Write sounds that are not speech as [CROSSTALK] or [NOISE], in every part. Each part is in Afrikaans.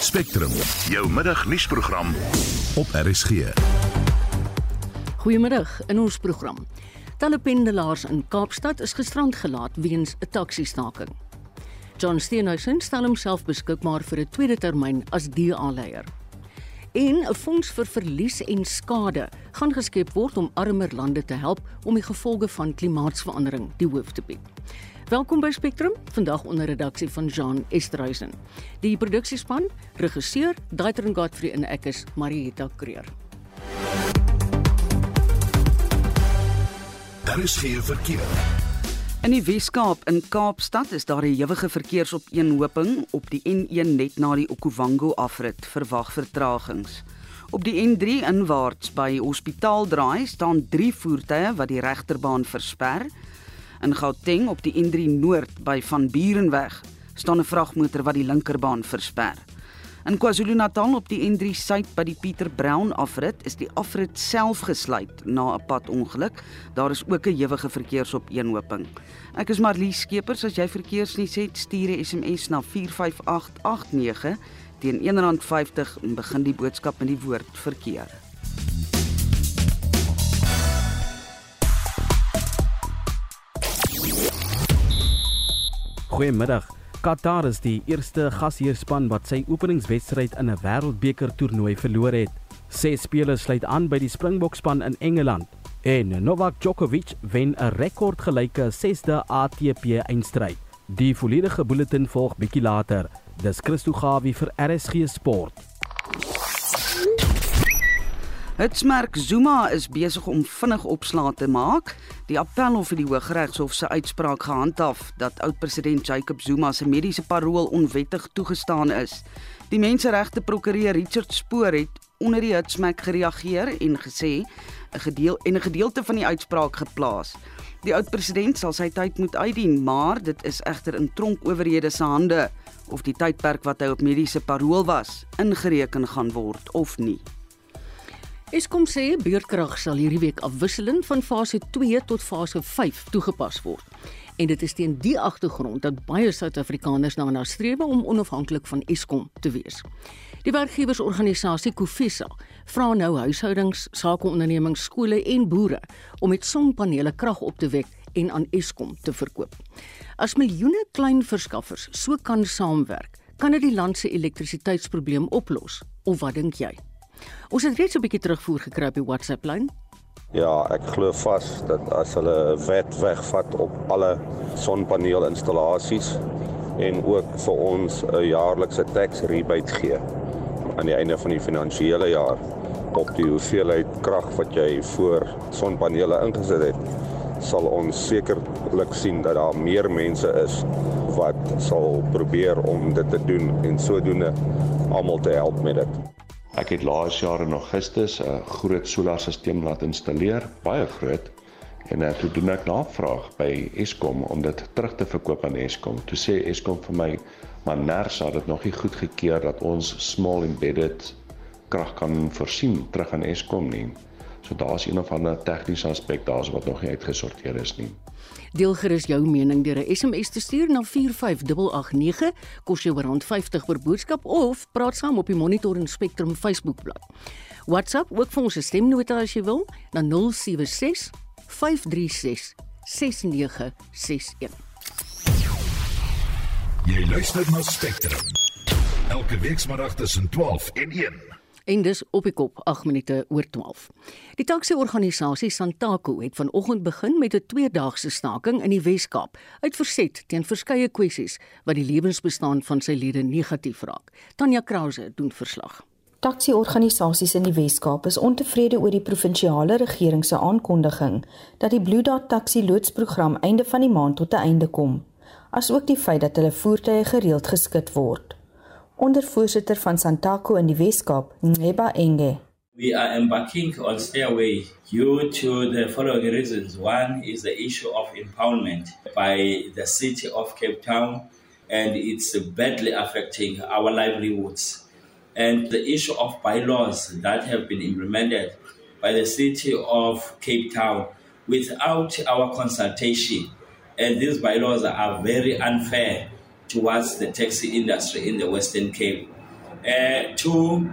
Spectrum, jou middagnuusprogram op RSG. Goeiemiddag in ons program. Telependelaars in Kaapstad is gisterand gelaat weens 'n taxi-staking. John Steenhuisen stel homself beskikbaar vir 'n tweede termyn as DA-leier. En 'n fonds vir verlies en skade gaan geskep word om armer lande te help om die gevolge van klimaatsverandering die hoof te bied. Welkom by Spectrum, vandag onder redaksie van Jean Esterhuizen. Die produksiespan, regisseur Daitrin Godfrey en ek is Marieta Kreer. Daar is geen verkeer. In die Weskaap in Kaapstad is daar 'n ewige verkeersopeenhoping op die N1 net na die Okuwango afrit, verwag vertragings. Op die N3 inwaarts by Hospitaal Draai staan 3 voertuie wat die regterbaan versper. In Gauteng op die N3 Noord by Van Burenweg staan 'n vragmotor wat die linkerbaan versper. In KwaZulu-Natal op die N3 Suid by die Pieter Brown afrit is die afrit self gesluit na 'n padongeluk. Daar is ook 'n ewige verkeersopeenhoping. Ek is Marlies Skeepers, as jy verkeersnuus het, stuur 'n SMS na 45889 teen R1.50 en begin die boodskap met die woord verkeer. Goeiemiddag. Qatar is die eerste gasheerspan wat sy openingswedstryd in 'n Wêreldbeker toernooi verloor het. Ses spelers sluit aan by die Springbokspan in Engeland. En Novak Djokovic wen 'n rekordgelyke 6de ATP eindstryd. Die volledige bulletin volg bietjie later. Dis Christo Gawie vir RSG Sport. Hitsmerk Zuma is besig om vinnig opslae te maak. Die Appelhof het die Hooggeregshof se uitspraak gehandhaaf dat oud-president Jacob Zuma se mediese parol onwettig toegestaan is. Die menseregte prokureur Richard Spoor het onder die hitsmerk gereageer en gesê 'n gedeel en 'n gedeelte van die uitspraak geplaas. Die oud-president sal sy tyd moet uitdien, maar dit is egter in tronkowerhede se hande of die tydperk wat hy op mediese parol was ingereken gaan word of nie. Eskom sê beurtkrag sal hierdie week afwisselend van fase 2 tot fase 5 toegepas word. En dit is teen die agtergrond dat baie Suid-Afrikaners daarna streef om onafhanklik van Eskom te wees. Die werkgewersorganisasie Kofisa vra nou huishoudings, sakeondernemings, skole en boere om met sonpanele krag op te wek en aan Eskom te verkoop. As miljoene klein verskaffers so kan saamwerk, kan dit die land se elektrisiteitsprobleem oplos. Of wat dink jy? Ons het reeds 'n bietjie terugvoer gekry op die WhatsApp lyn. Ja, ek glo vas dat as hulle 'n wet wegvat op alle sonpaneelinstallasies en ook vir ons 'n jaarlikse tax rebate gee aan die einde van die finansiële jaar op die hoeveelheid krag wat jy voor sonpanele ingesit het, sal ons sekerlik sien dat daar meer mense is wat sal probeer om dit te doen en sodoende almal te help met dit. Ek het laas jaar in Augustus 'n groot solarstelsel laat installeer, baie groot. En uh, toe doen ek navraag by Eskom om dit terug te verkoop aan Eskom. Toe sê Eskom vir my, maar NERS het dit nog nie goedgekeur dat ons small embedded krag kan voorsien terug aan Eskom nie. So daar's een of ander tegniese aspek daar's wat nog nie uitgesorteer is nie. Deel gerus jou mening deur 'n SMS te stuur na 45889, kos jou R50 per boodskap of praat saam op die Monitor en Spectrum Facebookblad. WhatsApp ook vir ons stemnota as jy wil na 076 536 6961. Jy luister na Spectrum. Elke weekmiddag tussen 12 en 1. En dis op die kop 8 minute oor 12. Die taksi-organisasie Santaco het vanoggend begin met 'n tweedaagse staking in die Wes-Kaap uit verset teen verskeie kwessies wat die lewensbestaan van sy lede negatief raak. Tanya Krause doen verslag. Taksi-organisasies in die Wes-Kaap is ontevrede oor die provinsiale regering se aankondiging dat die Blue Dot taksi loodsprogram einde van die maand tot 'n einde kom, asook die feit dat hulle voertuie gereeld geskit word ondervoorsitter van Santaco in die Weskaap, Enge. We are embarking on stairway due to the following reasons. One is the issue of impoundment by the city of Cape Town and it's badly affecting our livelihoods. And the issue of bylaws that have been implemented by the city of Cape Town without our consultation. And these bylaws are very unfair towards the taxi industry in the Western Cape. Uh, two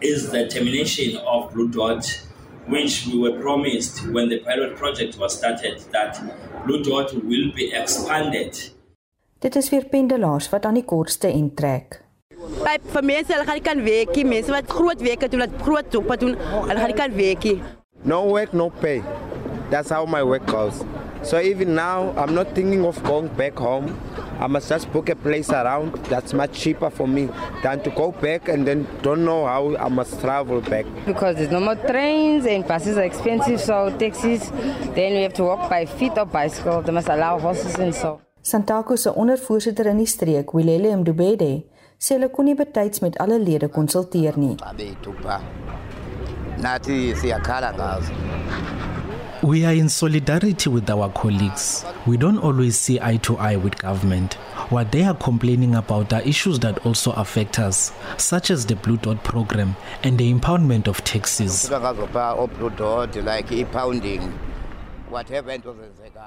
is the termination of Blue Dot, which we were promised when the pilot project was started that Blue Dot will be expanded. Dit is weer pendelaars wat aan die kortste end trek. By vir mense hulle gaan nie kan werkie, mense wat groot werke doen, wat groot joppe doen, hulle gaan nie kan werkie. No work, no pay. That's how my work goes. So even now, I'm not thinking of going back home. I must just book a place around. That's much cheaper for me than to go back and then don't know how I must travel back. Because there's no more trains and buses are expensive, so taxis, then we have to walk by feet or bicycle. They must allow horses and so. Santako se ondervoorsitter in die streek, Wilele Mdubede, sê hulle kon nie betyds met alle lede konsulteer nie. nathi siyakhala ngazo We are in solidarity with our colleagues. We don't always see eye to eye with government. What they are complaining about are issues that also affect us, such as the Blue Dot program and the impoundment of zenzekayo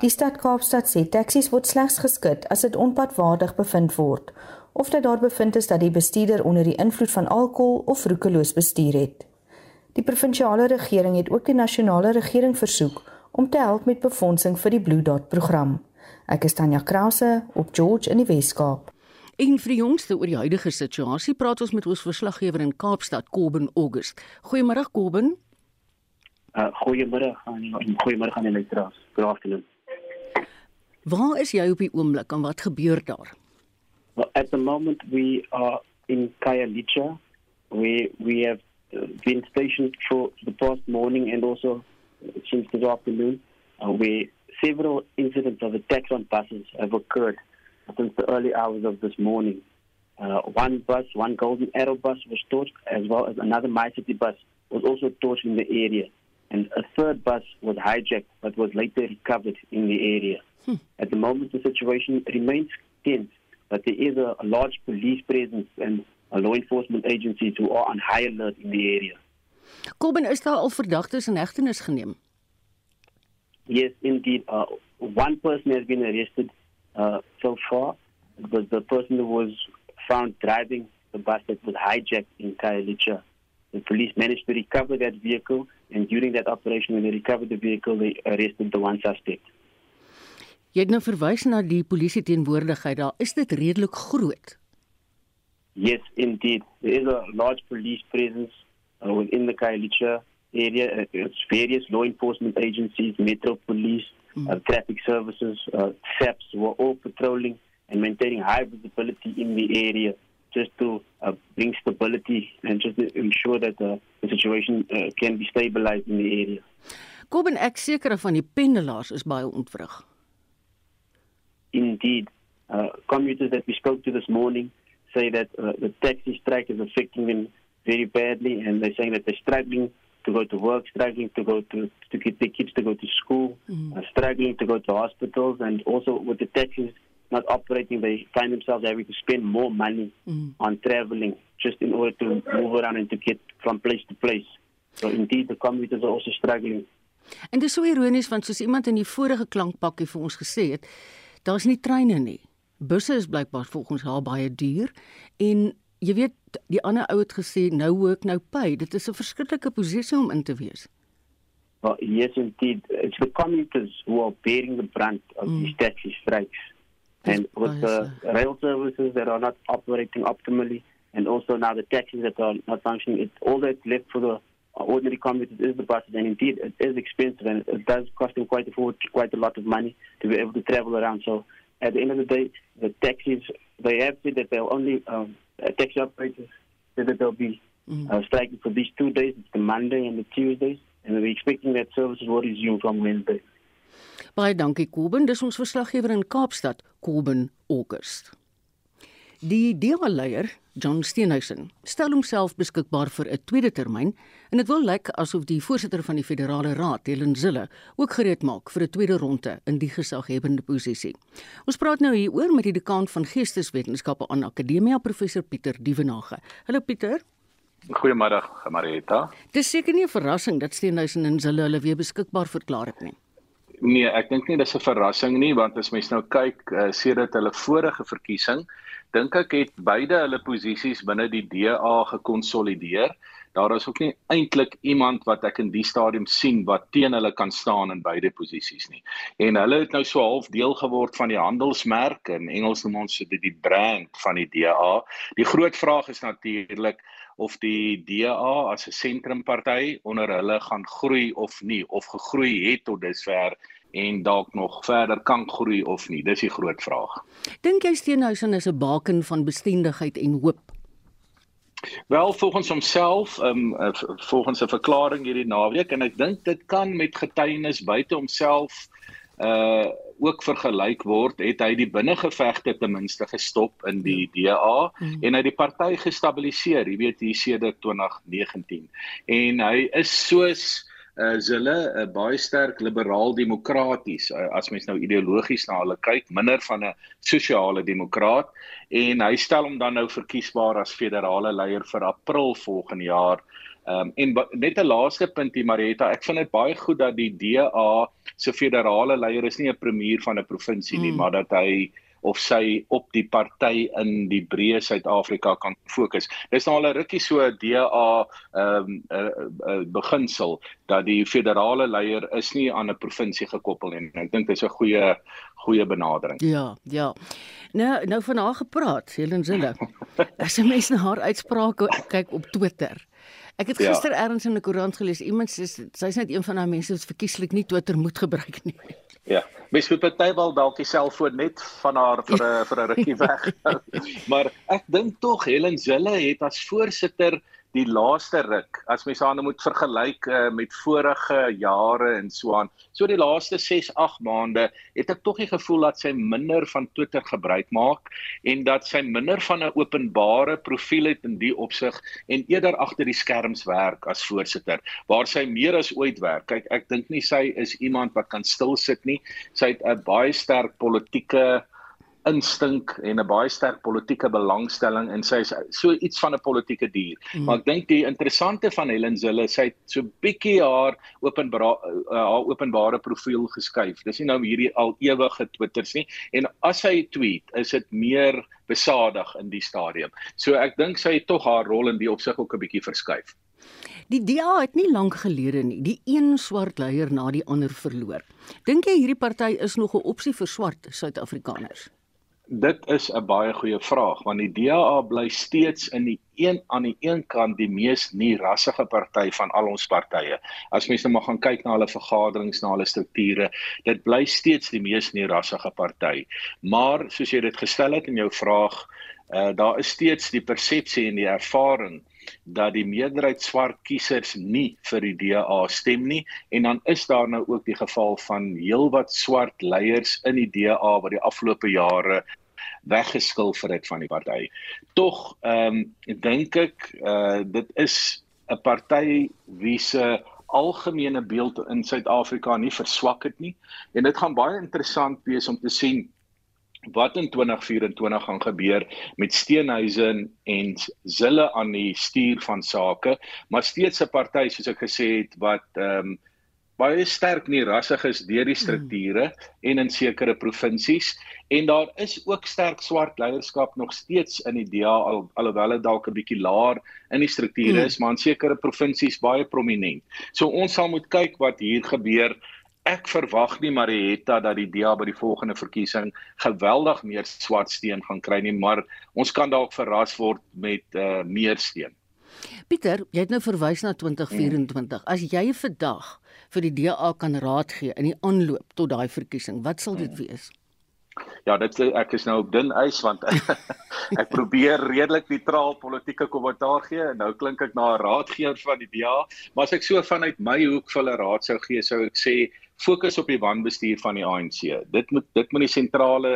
Die stad Kaapstad sê taksies word slegs geskit as dit onpadwaardig bevind word of dat daar bevind is dat die bestuurder onder die invloed van alkohol of roekeloos bestuur het. Die provinsiale regering het ook die nasionale regering versoek om te help met befondsing vir die Blue Dot program. Ek is Tanya Krause op George in die Wes-Kaap. En vir die jongste oor die huidige situasie praat ons met ons verslaggewer in Kaapstad, Kobben August. Goeiemôre Kobben. Uh, goeiemôre aan en goeiemôre aan die luisteraars. Good afternoon. Waar is jy op die oomblik en wat gebeur daar? Well, at the moment we are in Kayalicha where we have uh, been stationed for the past morning and also since this afternoon uh, where several incidents of attacks on buses have occurred since the early hours of this morning. Uh, one bus, one Golden Arrow bus was torched, as well as another My City bus was also torched in the area. And a third bus was hijacked but was later recovered in the area. Hmm. At the moment, the situation remains tense, but there is a, a large police presence and uh, law enforcement agencies who are on high alert in the area. Kobben is daar al verdagtes in hegtenis geneem. Yes, indeed. Uh, one person has been arrested uh, so far. It was the person who was found driving the bus that was hijacked in Kayalicha. The police managed to recover that vehicle, and during that operation, when they recovered the vehicle, they arrested the one suspect. Jy het nou verwys na die polisie teenwoordigheid daar. Is dit redelik groot? Yes, indeed. There is a large police presence uh, within the Kayalicha area. Uh, It's various law enforcement agencies, Metro Police, mm. uh, traffic services, uh, SAPs were all patrolling and maintaining high visibility in the area just to uh, bring stability and just to ensure that uh, the situation uh, can be stabilized in the area. Kobben ek seker van die pendelaars is baie ontwrig. Indeed, uh, commuters that we spoke to this morning say that uh, the taxi strike is affecting them very badly, and they're saying that they're struggling to go to work, struggling to go to to get their kids to go to school, mm. uh, struggling to go to hospitals, and also with the taxis not operating, they find themselves having to spend more money mm. on traveling just in order to move around and to get from place to place. So indeed, the commuters are also struggling. En dis so ironies want soos iemand in die vorige klankpakkie vir ons gesê het, daar's nie treine nie. Busse is blykbaar volgens haar baie duur en jy weet die ander ou het gesê nou work nou pay. Dit is 'n verskriklike posisie om in te wees. Well, yes indeed, it's the commuters who are bearing the brunt of mm. these taxi strikes. And with the rail services that are not operating optimally and also now the taxis that are not functioning, it's all that's left for the ordinary commuters is the buses and indeed it is expensive and it does cost them quite a, quite a lot of money to be able to travel around. So at the end of the day, the taxis they have said that they'll only um, uh, taxi operators said that they'll be mm. uh, striking for these two days, it's the Monday and the Tuesdays, and we're expecting that services will resume from Wednesday. Baie dankie Kobben, dis ons verslaggewer in Kaapstad, Kobben August. Die DA-leier, John Steenhuisen, stel homself beskikbaar vir 'n tweede termyn en dit wil lyk asof die voorsitter van die Federale Raad, Helen Zille, ook gereed maak vir 'n tweede ronde in die gesaghebende posisie. Ons praat nou hieroor met die dekaan van Geesteswetenskappe aan Akademia, professor Pieter Dievenage. Hallo Pieter. Goeiemôre, Marieta. Dis seker nie 'n verrassing dat Steenhuisen en Zille hulle weer beskikbaar verklaar het nie. Nee, ek dink nie dis 'n verrassing nie want as mens nou kyk uh, sedert hulle vorige verkiesing dink ek het beide hulle posisies binne die DA gekonsolideer. Daar is ook nie eintlik iemand wat ek in die stadium sien wat teen hulle kan staan in beide posisies nie. En hulle het nou so half deel geword van die handelsmerk en Engels noem ons dit die brand van die DA. Die groot vraag is natuurlik of die DA as 'n sentrumparty onder hulle gaan groei of nie of gegroei het tot dusver en dalk nog verder kan groei of nie. Dis die groot vraag. Dink jy Steenhuisen is 'n baken van bestendigheid en hoop? Wel volgens homself, ehm um, volgens 'n verklaring hierdie naweek en ek dink dit kan met getuienis buite homself uh ook vergelyk word, het hy die binnengevegte ten minste gestop in die DA hmm. en hy die party gestabiliseer, jy weet hier sedert 2019. En hy is soos uh, is hulle uh, baie sterk liberaal demokraties. Uh, as mens nou ideologies na hulle kyk minder van 'n sosiale demokraat. En hy stel hom dan nou verkiesbaar as federale leier vir April volgende jaar. Um, en net 'n laaste punt hier Marietta, ek vind dit baie goed dat die DA se federale leier is nie 'n premier van 'n provinsie nie, mm. maar dat hy of sy op die party in die breë Suid-Afrika kan fokus. Dis nou al 'n rukkie so DA ehm um, uh, uh, beginsel dat die federale leier is nie aan 'n provinsie gekoppel nie. Ek dink dit is 'n goeie goeie benadering. Ja, ja. Nou nou van haar gepraat, Helen Zille. [LAUGHS] As 'n mens na haar uitsprake kyk op Twitter. Ek het ja. gister ja. ergens in 'n koerant gelees iemand sê sy's net een van daai mense wat verkieslik nie Twitter moet gebruik nie. Ja, mens moet partymal dalk die selfoon net van haar vir [LAUGHS] 'n vir 'n rukkie weg. maar ek dink tog Helen Zille het as voorsitter die laaste ruk as mens aan moet vergelyk uh, met vorige jare en so aan. So die laaste 6, 8 maande het ek tog die gevoel dat sy minder van Twitter gebruik maak en dat sy minder van 'n openbare profiel het in die opsig en eerder agter die skerms werk as voorsitter waar sy meer as ooit werk. Kyk, ek dink nie sy is iemand wat kan stil sit nie. Sy het 'n baie sterk politieke instink en 'n baie sterk politieke belangstelling en sy is so iets van 'n politieke dier. Mm. Maar ek dink die interessante van Helen Zille, sy het so bietjie haar openbare uh, haar openbare profiel geskuif. Dis nie nou hierdie al ewige Twitters nie en as sy tweet, is dit meer besadig in die stadium. So ek dink sy het tog haar rol in die opsig ook 'n bietjie verskuif. Die DA het nie lank gelede nie die een swart leier na die ander verloor. Dink jy hierdie party is nog 'n opsie vir swart Suid-Afrikaners? Dit is 'n baie goeie vraag want die DA bly steeds in die een aan die een kant die mees nie rassige party van al ons partye. As mense nou maar gaan kyk na hulle vergaderings, na hulle strukture, dit bly steeds die mees nie rassige party. Maar soos jy dit gestel het in jou vraag, uh, daar is steeds die persepsie en die ervaring dat die meerderheid swart kiesers nie vir die DA stem nie en dan is daar nou ook die geval van heelwat swart leiers in die DA wat die afgelope jare weggeskil vir dit van die party. Tog ehm um, dink ek uh dit is 'n party wie se algemene beeld in Suid-Afrika nie verswak het nie en dit gaan baie interessant wees om te sien wat in 2024 gaan gebeur met Steenhuisen en Zille aan die stuur van sake, maar steeds 'n party soos ek gesê het wat ehm um, baie sterk nie rassig is deur die strukture mm. en in sekere provinsies en daar is ook sterk swart leierskap nog steeds in die DA al, alhoewel dit dalk 'n bietjie laer in die strukture mm. is, maar in sekere provinsies baie prominent. So ons sal moet kyk wat hier gebeur ek verwag nie Marietta dat die DA by die volgende verkiesing geweldig meer swart steen gaan kry nie, maar ons kan dalk verras word met uh, meer steen. Pieter, jy het nou verwys na 2024. As jy vandag vir die DA kan raad gee in die aanloop tot daai verkiesing, wat sal dit wees? Ja, dit ek is nou op dun ys want [LAUGHS] ek probeer redelik neutraal politieke kommentaar gee en nou klink ek na 'n raadgewer van die DA, maar as ek so vanuit my hoek vir 'n raad sou gee, sou ek sê fokus op die wanbestuur van die ANC. Dit moet dit moet die sentrale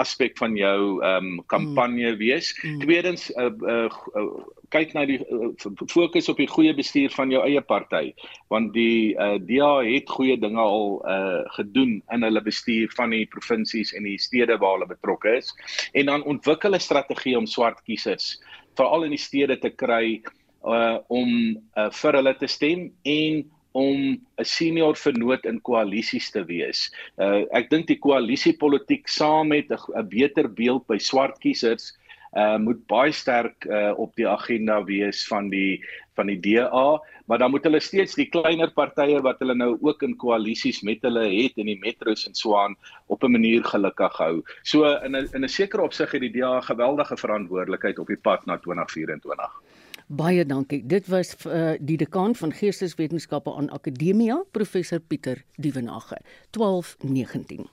aspek van jou ehm um, kampanje mm. wees. Mm. Tweedens uh, uh, uh, kyk na die uh, fokus op die goeie bestuur van jou eie party want die uh, DA het goeie dinge al uh, gedoen in hulle bestuur van die provinsies en die stede waar hulle betrokke is en dan ontwikkel 'n strategie om swart kiesers veral in die stede te kry uh, om uh, vir hulle te stem en om 'n senior vernoot in koalisies te wees. Uh ek dink die koalisiepolitiek saam met 'n beter beeld by swart kiesers uh moet baie sterk uh op die agenda wees van die van die DA, maar dan moet hulle steeds die kleiner partye wat hulle nou ook in koalisies met hulle het in die metros en so aan op 'n manier gelukkig hou. So in 'n in 'n sekere opsig het die DA geweldige verantwoordelikheid op die pad na 2024. Baie dankie. Dit was uh, die dekaan van Geesteswetenskappe aan Akademia, professor Pieter Dievenage. 1219.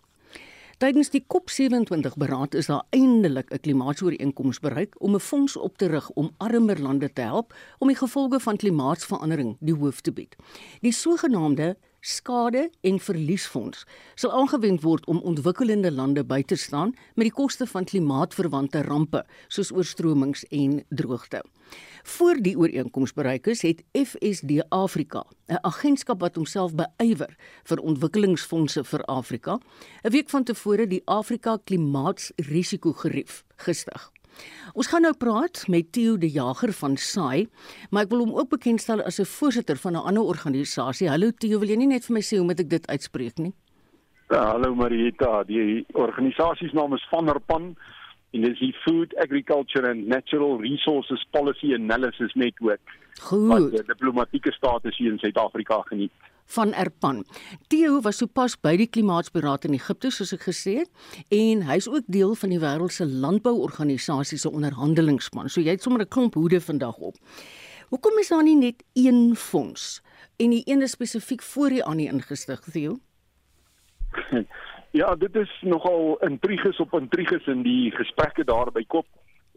Tydens die COP27 beraad is daar eindelik 'n klimaatsooreenkoms bereik om 'n fonds op te rig om armer lande te help om die gevolge van klimaatsverandering die hoof te bied. Die sogenaamde skade en verliesfonds sal aangewend word om ontwikkelende lande by te staan met die koste van klimaatverwante rampe soos oorstromings en droogte. Voor die ooreenkoms bereik is, het FSD Afrika, 'n agentskap wat homself beywer vir ontwikkelingsfondse vir Afrika, 'n week van tevore die Afrika Klimaatsrisikogerief gestig. Ons gaan nou praat met Theo De Jager van SAI, maar ek wil hom ook bekendstel as 'n voorsitter van 'n ander organisasie. Hallo Theo, wil jy nie net vir my sê hoe moet ek dit uitspreek nie? Ja, hallo Marieta, die organisasie se naam is Vanderpan en dit is die Food Agriculture and Natural Resources Policy Analysis Network. Goed. Wat die diplomatieke status hier in Suid-Afrika geniet van Erpan. Theo was sopas by die klimaatsberaad in Egipte soos ek gesê het en hy's ook deel van die wêreld se landbouorganisasie se onderhandelingsspan. So jy het sommer 'n klomp hoede vandag op. Hoekom is daar nie net een fonds en die ene spesifiek voor die ander ingestig, Theo? [LAUGHS] Ja, dit is nogal intriges op intriges in die gesprekke daar by Kop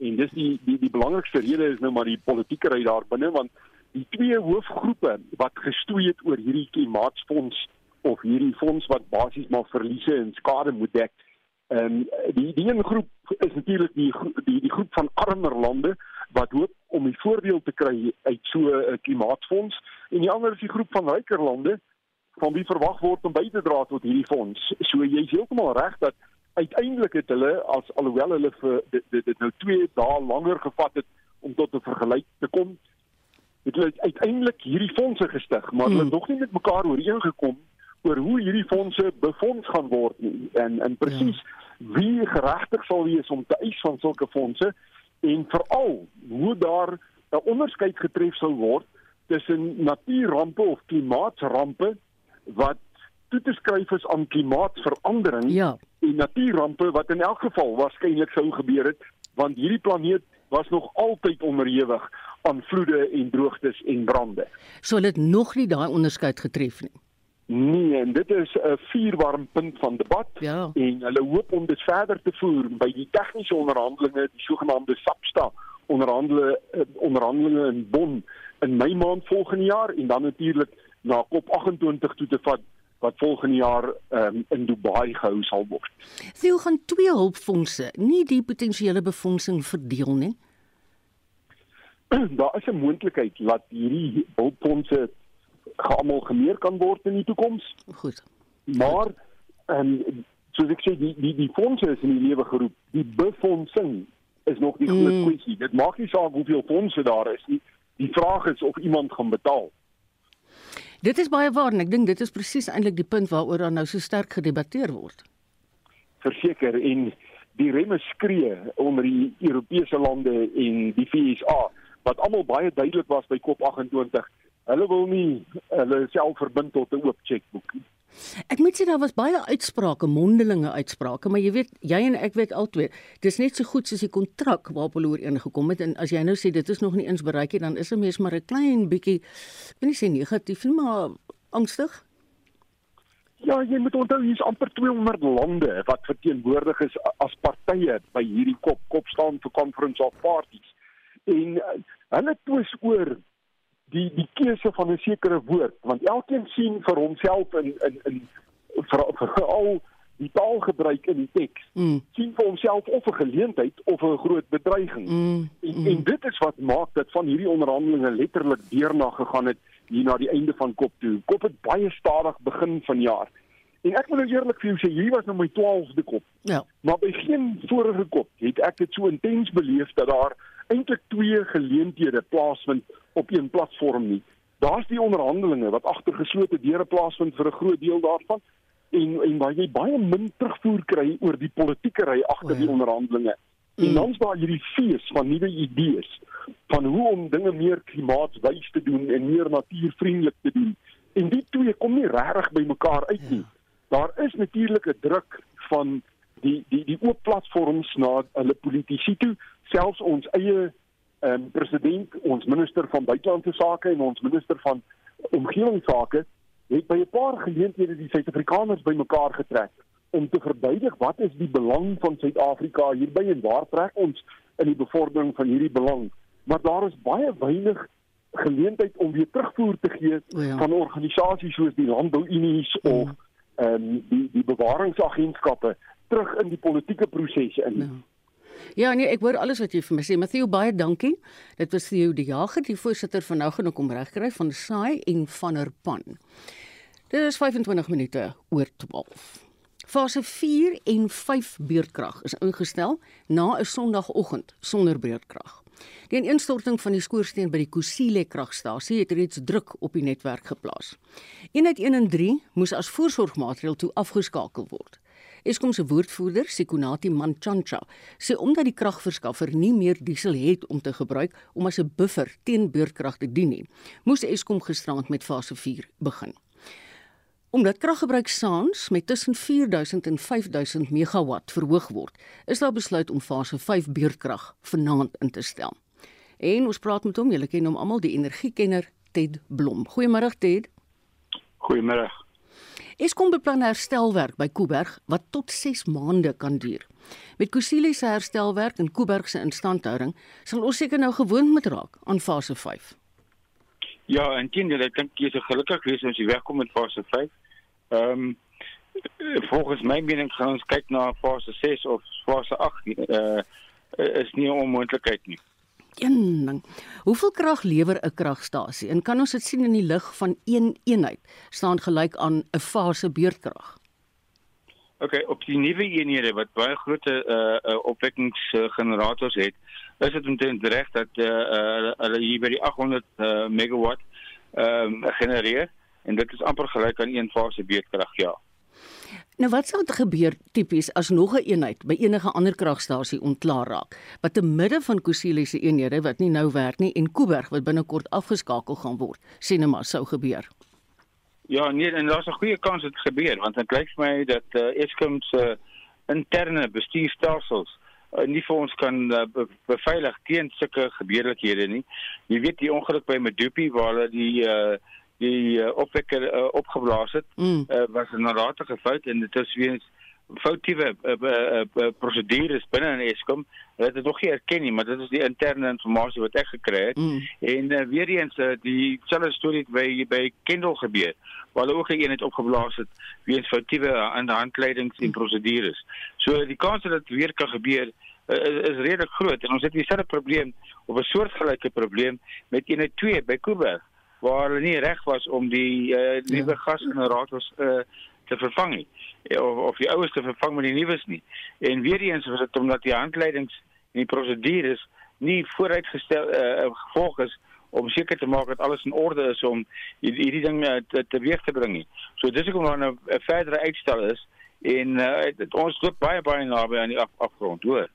en dis die die die belangrikste rede is nou maar die politieke ry daar binne want die twee hoofgroepe wat gestoei het oor hierdie klimaatsfonds of hierdie fonds wat basies maar verliese en skade moet dek. En die die een groep is natuurlik die, die die groep van armer lande wat hoop om die voordeel te kry uit so 'n klimaatsfonds en die ander is die groep van ryker lande van wie verwag word om by te dra tot hierdie fonds. So jy is heeltemal reg dat uiteindelik het hulle as alhoewel hulle vir dit dit nou 2 dae langer gevat het om tot 'n vergelyk te kom, het hulle uiteindelik hierdie fondse gestig, maar hulle hmm. het nog nie met mekaar ooreengekom oor hoe hierdie fondse befonds gaan word nie en en presies ja. wie geregtig sal wees om te eis van sulke fondse en veral hoe daar 'n onderskeid getref sou word tussen natuurrampe of klimaatsrampe wat toe te skryf is aan klimaatsverandering ja. en natuurrampe wat in elk geval waarskynlik sou gebeur het want hierdie planeet was nog altyd onderhewig aan vloede en droogtes en brande. So hulle het nog nie daai onderskeid getref nie. Nee, en dit is 'n vuurwarm punt van debat ja. en hulle hoop om dit verder te voer by die tegniese onderhandelinge, die sogenaamde SAPSTA onderhandelinge eh, onderhandelinge in Bonn in Mei maand volgende jaar en dan natuurlik na COP28 toe te vat wat volgende jaar um, in Dubai gehou sal word. Sou gaan twee hulpfondse nie die potensiële befondsing verdeel nie? [CLEARS THROAT] daar is 'n moontlikheid dat hierdie hulpfondse almal gemeer kan word in die toekoms. Goed. Maar en soos ek sê die die die fondse is in die lewe geroep. Die befondsing is nog die groot mm. kwessie. Dit maak nie saak hoeveel fondse daar is nie. Die vraag is of iemand gaan betaal. Dit is baie waar en ek dink dit is presies eintlik die punt waaroor dan nou so sterk gedebatteer word. Verseker en die remme skree onder die Europese lande en die VSA wat almal baie duidelik was by COP28. Hulle wil nie hulle self verbind tot 'n oop chequeboek nie. Ek moet sê daar was baie uitsprake, mondelinge uitsprake, maar jy weet, jy en ek weet altyd, dis net so goed soos die kontrak waarop hulle ooreengekom het en as jy nou sê dit is nog nie eens bereik nie, dan is 'n mens maar 'n klein bietjie ek wil nie sê negatief nie, maar angstig. Ja, jy moet onthou hier's amper 200 lande wat verteenwoordig is as partye by hierdie kop kop staan vir Conference of Parties en uh, hulle twis oor die die keuse van 'n sekere woord want elkeen sien vir homself in in in veral die taalgebruik in die teks mm. sien vir homself of 'n geleentheid of 'n groot bedreiging mm. En, mm. en dit is wat maak dat van hierdie onderhandelinge letterlik deurna gegaan het hier na die einde van kop toe kop het baie stadig begin vanjaar En ek moet nou eerlik vir jou sê, hier was nou my 12de kop. Ja. Maar by geen vorige kop het ek dit so intens beleef dat daar eintlik twee geleenthede plaasvind op een platform nie. Daar's die onderhandelinge wat agter geslote deure plaasvind vir 'n groot deel daarvan en en waar jy baie min terugvoer kry oor die politieke ry agter oh ja. die onderhandelinge. Mm. En dan's daar hierdie fees van nuwe idees van hoe om dinge meer klimaatswys te doen en meer natuurvriendelik te doen. En die twee kom nie regtig by mekaar uit nie. Ja. Daar is natuurlik 'n druk van die die die oop platforms na hulle politici toe, selfs ons eie ehm um, president, ons minister van buitelandse sake en ons minister van omgewingsake het by 'n paar geleenthede die Suid-Afrikaners bymekaar getrek om te verduidelik wat is die belang van Suid-Afrika hierby en waar trek ons in die bevordering van hierdie belang. Maar daar is baie weinig geleentheid om weer terugvoer te gee oh ja. van organisasies soos die Landbouunies ja. of ehm um, die die bewaringsagentskappe terug in die politieke prosesse in. Ja. Ja nee, ek hoor alles wat jy vir my sê. Mattheu, baie dankie. Dit was vir jou die jager, die voorsitter van nou genoeg om regkry van Saai en van der Pan. Dit is 25 minute oor 12. Fase 4 en 5 beurtkrag is ingestel na 'n Sondagoggend sonder beurtkrag. Die ineenstorting van die skoorsteen by die Kusile kragstasie het reeds druk op die netwerk geplaas. Eenheid 1 en 3 moes as voorsorgmaatreël toe afgeskakel word. Eskom se woordvoerder, Sekunati Manchancha, sê omdat die kragverskaffer nie meer diesel het om te gebruik om as 'n buffer teen beurtkrag te dien nie, moes Eskom gisterand met fase 4 begin. Omdat kraggebruik saans met tussen 4000 en 5000 megawatt verhoog word, is daar besluit om fase 5 beurtkrag vanaand in te stel. En ons praat met hom, julle ken hom almal, die energiekenner Ted Blom. Goeiemôre Ted. Goeiemôre. Eskom beplan herstelwerk by Kuiberg wat tot 6 maande kan duur. Met Kusile se herstelwerk en Kuiberg se instandhouding sal ons seker nou gewoond moet raak aan fase 5. Ja, en teen jy dink jy is gelukkig wees as jy wegkom met fase 5. Ehm um, volgens my mening gaan ons kyk na fase 6 of fase 8. Eh uh, is nie onmoontlikheid nie een ding. Hoeveel krag lewer 'n kragstasie? En kan ons dit sien in die lig van een eenheid staan gelyk aan 'n fase beurtkrag? OK, op die nuwe eenhede wat baie groot uh, uh opwekkingsgenerators het, is dit omtrent reg dat uh, uh hulle hier by die 800 uh, megawatt ehm uh, genereer en dit is amper gelyk aan een fase beurtkrag, ja. Nou wat sou gebeur tipies as nog 'n een eenheid by enige ander kragstasie ontklaar raak wat te midde van Kusile se eenhede wat nie nou werk nie en Kuiberg wat binnekort afgeskakel gaan word sien net maar sou gebeur. Ja nee en daar's 'n goeie kans dit gebeur want dit lyk vir my dat uh, Eskom se uh, interne bestuurstelsels uh, nie vir ons kan uh, be beveilig teen sulke gebeurlikhede nie. Jy weet die ongeluk by Medupi waar hulle die uh, die uh, opwekker uh, opgeblaas het mm. uh, was 'n nalatige fout en dit is weens foutiewe uh, uh, uh, prosedures binne in Eskom. Hulle het dit nog nie erken nie, maar dit is die interne inligting wat ek gekry het. Mm. En uh, weer eens uh, die selfde storie by by Kendall gebeur waar hulle ook 'n eenheid opgeblaas het weens foutiewe aan die handleidings en prosedures. So die kans dat dit weer kan gebeur uh, is, is redelik groot en ons het dieselfde probleem of 'n soortgelyke probleem met eenheid 2 by Kuiberg waar hulle nie reg was om die uh, nuwe ja. gasgenerators uh, te vervang nie of of die oues te vervang met die nuus nie. En weer eens was dit omdat die handleidings en die prosedures nie vooruitgestel uh, gevolg is om seker te maak dat alles in orde is om hierdie, ding te, te weer te bring nie. So dis hoekom daar nou 'n verdere uitstel is en uh, het, ons loop baie baie naby aan die af, afgrond, hoor.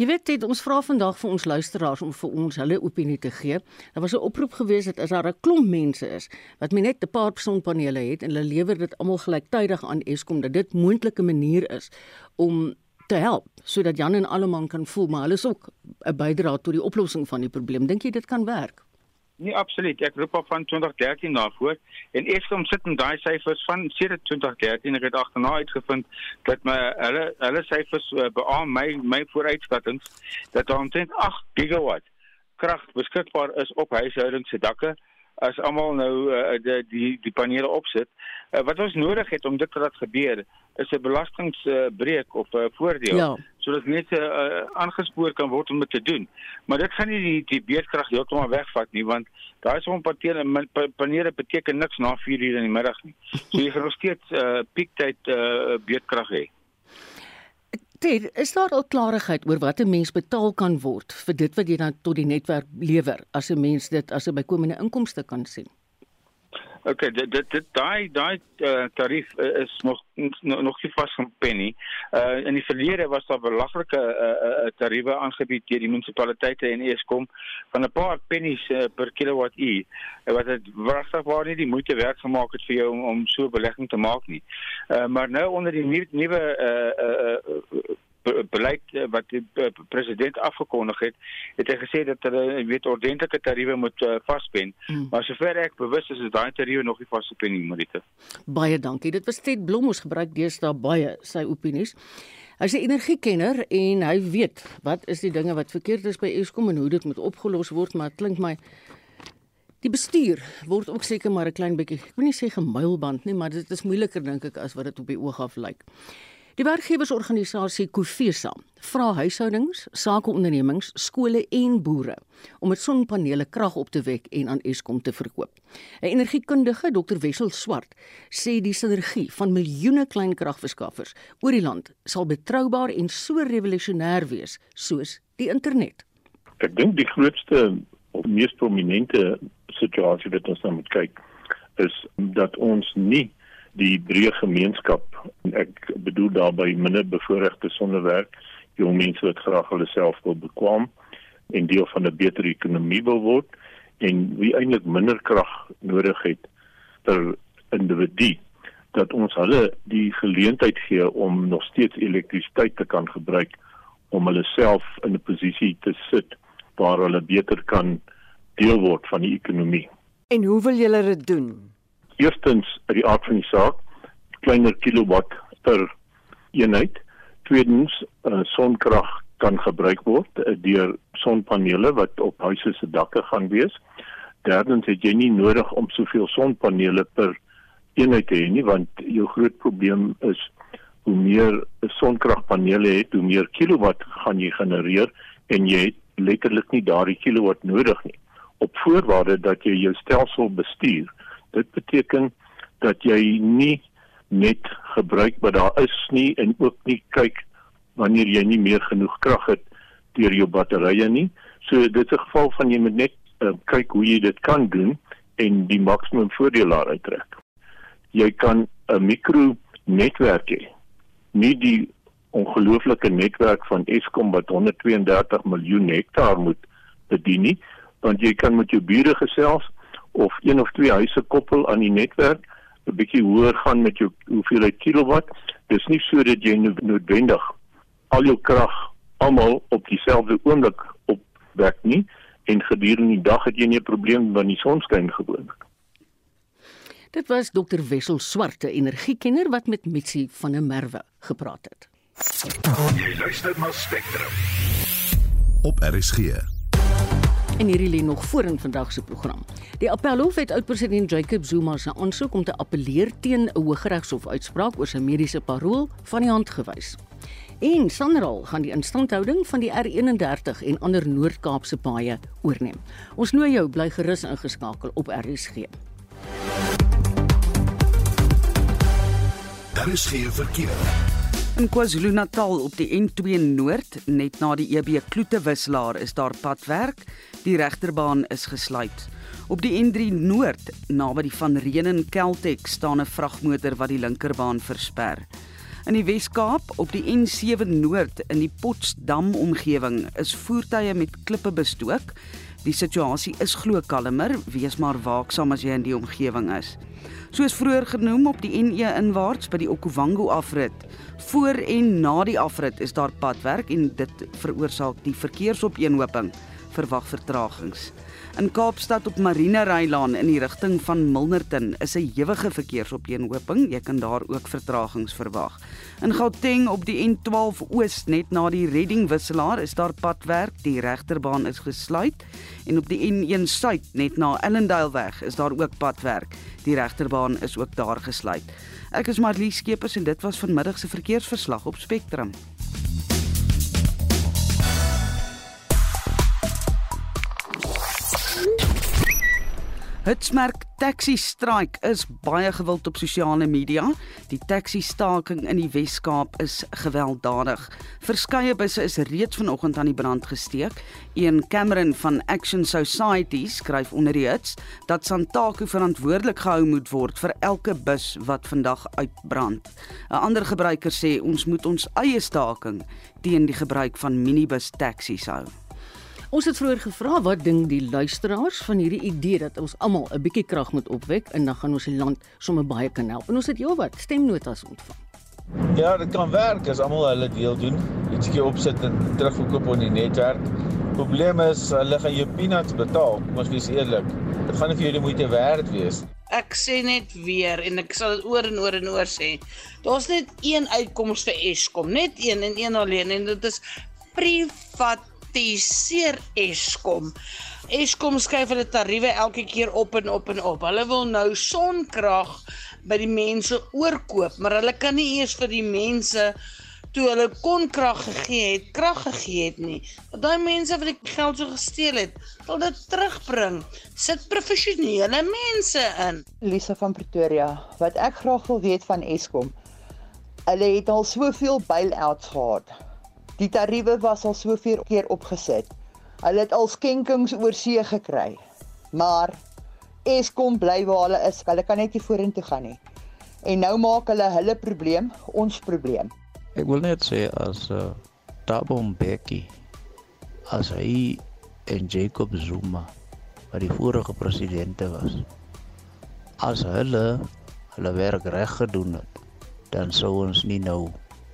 Jy weet dit ons vra vandag vir ons luisteraars om vir ons hulle opinie te gee. Daar was 'n oproep gewees dat as daar 'n klomp mense is wat net 'n paar sonpanele het en hulle lewer dit almal gelyktydig aan Eskom dat dit moontlike manier is om te help sodat Jan en Alleman kan voel maar hulle is ook 'n bydrae tot die oplossing van die probleem. Dink jy dit kan werk? Nee, absoluut. Ek roep op van 2013 na voor en Eskom sit in daai syfers van sedert 2013 ek het agterna uitgevind dat my hulle hulle syfers uh, beamoen my my vooruitskattinge dat daar omtrent 8 gigawatt krag beskikbaar is op huishoudings se dakke as almal nou uh, die die die panele opsit. Uh, wat ons nodig het om dit te laat gebeur is 'n belastingbreek uh, of 'n uh, voordeel ja. Sodat mense uh, aangespoor kan word om dit te doen. Maar dit gaan nie die die beerdkrag heeltemal wegvat nie want daai so 'n panele beteken niks na 4 uur in die middag nie. So jy gaan nog steeds uh, piektyd uh, beerdkrag hê. Dit is daar al klarigheid oor wat 'n mens betaal kan word vir dit wat jy dan tot die netwerk lewer as 'n mens dit as 'n bykomende inkomste kan sien. Okay, dit dit dit daai daai uh, tarief uh, is nog nog nie vasgepen nie. Uh in die verlede was daar belaglike uh, uh, tariewe aangebied deur die munisipaliteite en Eskom van 'n paar pennies uh, per kilowattuur wat dit wragtig waar nie die moeite werd gemaak het vir jou om, om so belegging te maak nie. Uh maar nou onder die nuwe uh, uh, uh beleid eh, wat die eh, president afgekondig het, het hy gesê dat hulle weet ordentlike tariewe moet uh, vaspen. Hmm. Maar sover ek bewus is, is daai tariewe nog nie vasgepen nie, Marita. Baie dankie. Dit was Ted Blom ons gebruik deesdae baie sy opinies. Hy's 'n energiekenner en hy weet wat is die dinge wat verkeerd is by Eskom en hoe dit moet opgelos word, maar klink my Die bestuur word ook seker maar 'n klein bietjie, ek wil nie sê gemuilband nie, maar dit is moeiliker dink ek as wat dit op die oog af lyk. Die werkgewersorganisasie Kofesa vra huishoudings, sakeondernemings, skole en boere om met sonpanele krag op te wek en aan Eskom te verkoop. 'n Energiekundige, Dr Wessel Swart, sê die sinergie van miljoene klein kragverskaffers oor die land sal betroubaar en so revolusionêr wees soos die internet. Ek dink die grootste of mees prominente situasie wat ons nou moet kyk is dat ons nie die breë gemeenskap ek bedoel daarby minder bevoorregte sonder werk jong mense wat graag hulle self wil bekwam en deel van 'n beter ekonomie wil word en wie eintlik minder krag nodig het per individu dat ons hulle die geleentheid gee om nog steeds elektrisiteit te kan gebruik om hulle self in 'n posisie te sit waar hulle beter kan deel word van die ekonomie. En hoe wil julle dit doen? Eerstens uit die aard van die saak kleiner kilowatt per eenheid. Tweedens uh, sonkrag kan gebruik word uh, deur sonpanele wat op huise se dakke gaan wees. Derdens het jy nie nodig om soveel sonpanele per eenheid te hê nie want jou groot probleem is hoe meer sonkragpanele het, hoe meer kilowatt gaan jy genereer en jy het letterlik nie daardie kilowatt nodig nie op voorwaarde dat jy jou stelsel bestuur Dit beteken dat jy nie net gebruik wat daar is nie en ook nie kyk wanneer jy nie meer genoeg krag het deur jou batterye nie. So dit is 'n geval van jy moet net uh, kyk hoe jy dit kan doen en die maksimum voordeel daaruit trek. Jy kan 'n mikro netwerk hê. Nie die ongelooflike netwerk van Eskom wat 132 miljoen hektaar moet bedien nie, want jy kan met jou bure gesels of een of twee huise koppel aan die netwerk 'n bietjie hoër gaan met jou hoeveelheid kilowatt. Dis nie sodat jy noodwendig al jou krag almal op dieselfde oomblik opwek nie en gedurende die dag het jy nie 'n probleem wanneer die son skyn gewoonlik Dit was Dr Wessel Swarte energiekenner wat met Mitsi van der Merwe gepraat het. Jy luister na Spectrum. Op RSG En hierdie lê nog voor in vandag se program. Die Appelhof het oud-president Jacob Zuma se aansoek om te appeleer teen 'n Hooggeregshof uitspraak oor sy mediese parol van die hand gewys. En Sanral gaan die instandhouding van die R31 en ander Noord-Kaapse paaie oorneem. Ons nooi jou bly gerus ingeskakel op RSG. Daar is geen verkeer. In KwaZulu-Natal op die N2 Noord, net na die EB Kloete wisselaar, is daar padwerk. Die regterbaan is gesluit. Op die N3 Noord, naby die Van Reenen Keltek, staan 'n vragmotor wat die linkerbaan versper. In die Wes-Kaap, op die N7 Noord in die Potsdam omgewing, is voertuie met klippe bestook. Die situasie is glo kalmer, wees maar waaksaam as jy in die omgewing is. Soos vroeër genoem op die N1 inwaarts by die Okuwango afrit. Voor en na die afrit is daar padwerk en dit veroorsaak die verkeersopeenhoping. Verwag vertragings. In Kaapstad op Marina Reilaan in die rigting van Milnerton is 'n ewige verkeersopeenhoping. Jy kan daar ook vertragings verwag. In Gauteng op die N12 Oos net na die Redding wisselaar is daar padwerk. Die regterbaan is gesluit en op die N1 Suid net na Ellendale weg is daar ook padwerk. Die regterbaan is ook daar gesluit. Ek is Marlie Skeepers en dit was vanmiddag se verkeersverslag op Spectrum. Hitsmerk taxi strike is baie gewild op sosiale media. Die taxi staking in die Wes-Kaap is gewelddadig. Verskeie busse is reeds vanoggend aan die brand gesteek. Een Cameron van Action Society skryf onder die hits dat Santaku verantwoordelik gehou moet word vir elke bus wat vandag uitbrand. 'n Ander gebruiker sê ons moet ons eie staking teen die gebruik van minibus taksies hou. Ons het vroeër gevra wat dink die luisteraars van hierdie idee dat ons almal 'n bietjie krag moet opwek en dan gaan ons die land sommer baie kan help. En ons het heelwat stemnotas ontvang. Ja, dit kan werk as almal hulle deel doen. Ietsie opsit en terugverkoop op die netwerk. Probleem is hulle gaan jou peanuts betaal. Kom ons wees eerlik. Dit gaan nie vir jou die moeite werd wees. Ek sê net weer en ek sal dit oor en oor en oor sê. Daar's net een uitkoms vir Eskom, net een en een alleen en dit is privat kritiseer Eskom. Eskom skuif hulle tariewe elke keer op en op en op. Hulle wil nou sonkrag by die mense oorkoop, maar hulle kan nie eers vir die mense toe hulle kon krag gegee het, krag gegee het nie. Want daai mense wat die geld so gesteel het, wil dit terugbring. Sit professionele mense in. Lisa van Pretoria, wat ek graag wil weet van Eskom. Hulle het al soveel bail-outs gehad. Die tariewe was al soveel keer opgesit. Hulle het al skenkings oor see gekry. Maar Eskom bly waar hulle is. Hulle kan net nie vorentoe gaan nie. En nou maak hulle hulle probleem ons probleem. Ek wil net sê as uh, Thabo Mbeki as hy en Jacob Zuma wat die vorige presidente was. As hulle hulle werk reg gedoen het, dan sou ons nie nou